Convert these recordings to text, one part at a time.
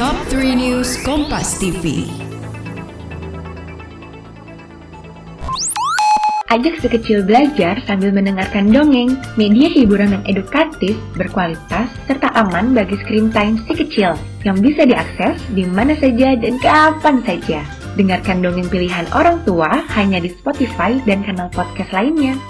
Top 3 News Kompas TV. Ajak sekecil belajar sambil mendengarkan dongeng, media hiburan yang edukatif, berkualitas, serta aman bagi screen time si kecil yang bisa diakses di mana saja dan kapan saja. Dengarkan dongeng pilihan orang tua hanya di Spotify dan kanal podcast lainnya.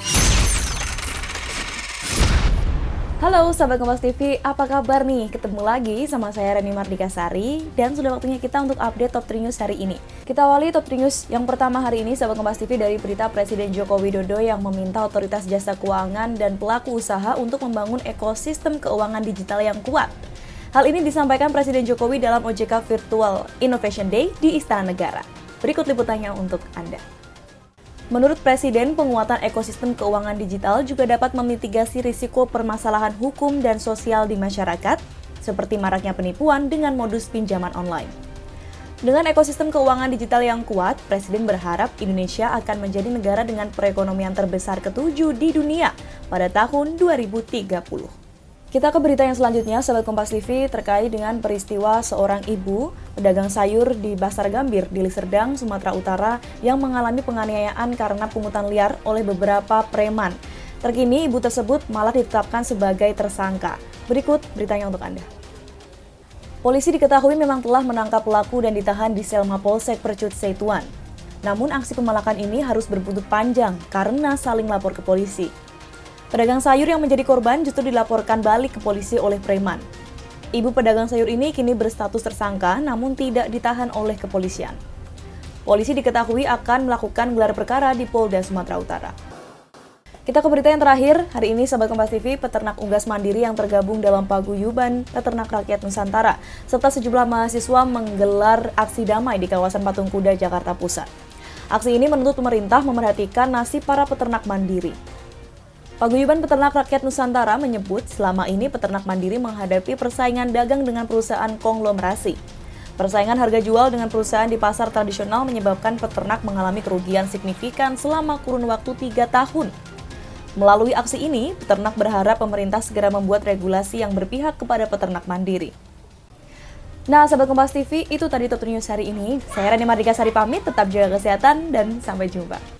Halo sahabat Kompas TV, apa kabar nih? Ketemu lagi sama saya Reni Mardika Sari dan sudah waktunya kita untuk update Top 3 News hari ini. Kita awali Top 3 News yang pertama hari ini sahabat Kompas TV dari berita Presiden Joko Widodo yang meminta otoritas jasa keuangan dan pelaku usaha untuk membangun ekosistem keuangan digital yang kuat. Hal ini disampaikan Presiden Jokowi dalam OJK Virtual Innovation Day di Istana Negara. Berikut liputannya untuk Anda. Menurut Presiden, penguatan ekosistem keuangan digital juga dapat memitigasi risiko permasalahan hukum dan sosial di masyarakat, seperti maraknya penipuan dengan modus pinjaman online. Dengan ekosistem keuangan digital yang kuat, Presiden berharap Indonesia akan menjadi negara dengan perekonomian terbesar ketujuh di dunia pada tahun 2030. Kita ke berita yang selanjutnya, Sobat Kompas TV, terkait dengan peristiwa seorang ibu pedagang sayur di Pasar Gambir di Liserdang, Sumatera Utara yang mengalami penganiayaan karena pungutan liar oleh beberapa preman. Terkini, ibu tersebut malah ditetapkan sebagai tersangka. Berikut beritanya untuk Anda. Polisi diketahui memang telah menangkap pelaku dan ditahan di sel Mapolsek Percut Setuan. Namun aksi pemalakan ini harus berbuntut panjang karena saling lapor ke polisi. Pedagang sayur yang menjadi korban justru dilaporkan balik ke polisi oleh preman. Ibu pedagang sayur ini kini berstatus tersangka namun tidak ditahan oleh kepolisian. Polisi diketahui akan melakukan gelar perkara di Polda Sumatera Utara. Kita ke berita yang terakhir, hari ini Sahabat Kompas TV, peternak unggas mandiri yang tergabung dalam paguyuban peternak rakyat Nusantara, serta sejumlah mahasiswa menggelar aksi damai di kawasan Patung Kuda, Jakarta Pusat. Aksi ini menuntut pemerintah memerhatikan nasib para peternak mandiri. Paguyuban Peternak Rakyat Nusantara menyebut selama ini peternak mandiri menghadapi persaingan dagang dengan perusahaan konglomerasi. Persaingan harga jual dengan perusahaan di pasar tradisional menyebabkan peternak mengalami kerugian signifikan selama kurun waktu tiga tahun. Melalui aksi ini, peternak berharap pemerintah segera membuat regulasi yang berpihak kepada peternak mandiri. Nah, sahabat Kompas TV, itu tadi Top News hari ini. Saya Rani Mardika Sari pamit, tetap jaga kesehatan, dan sampai jumpa.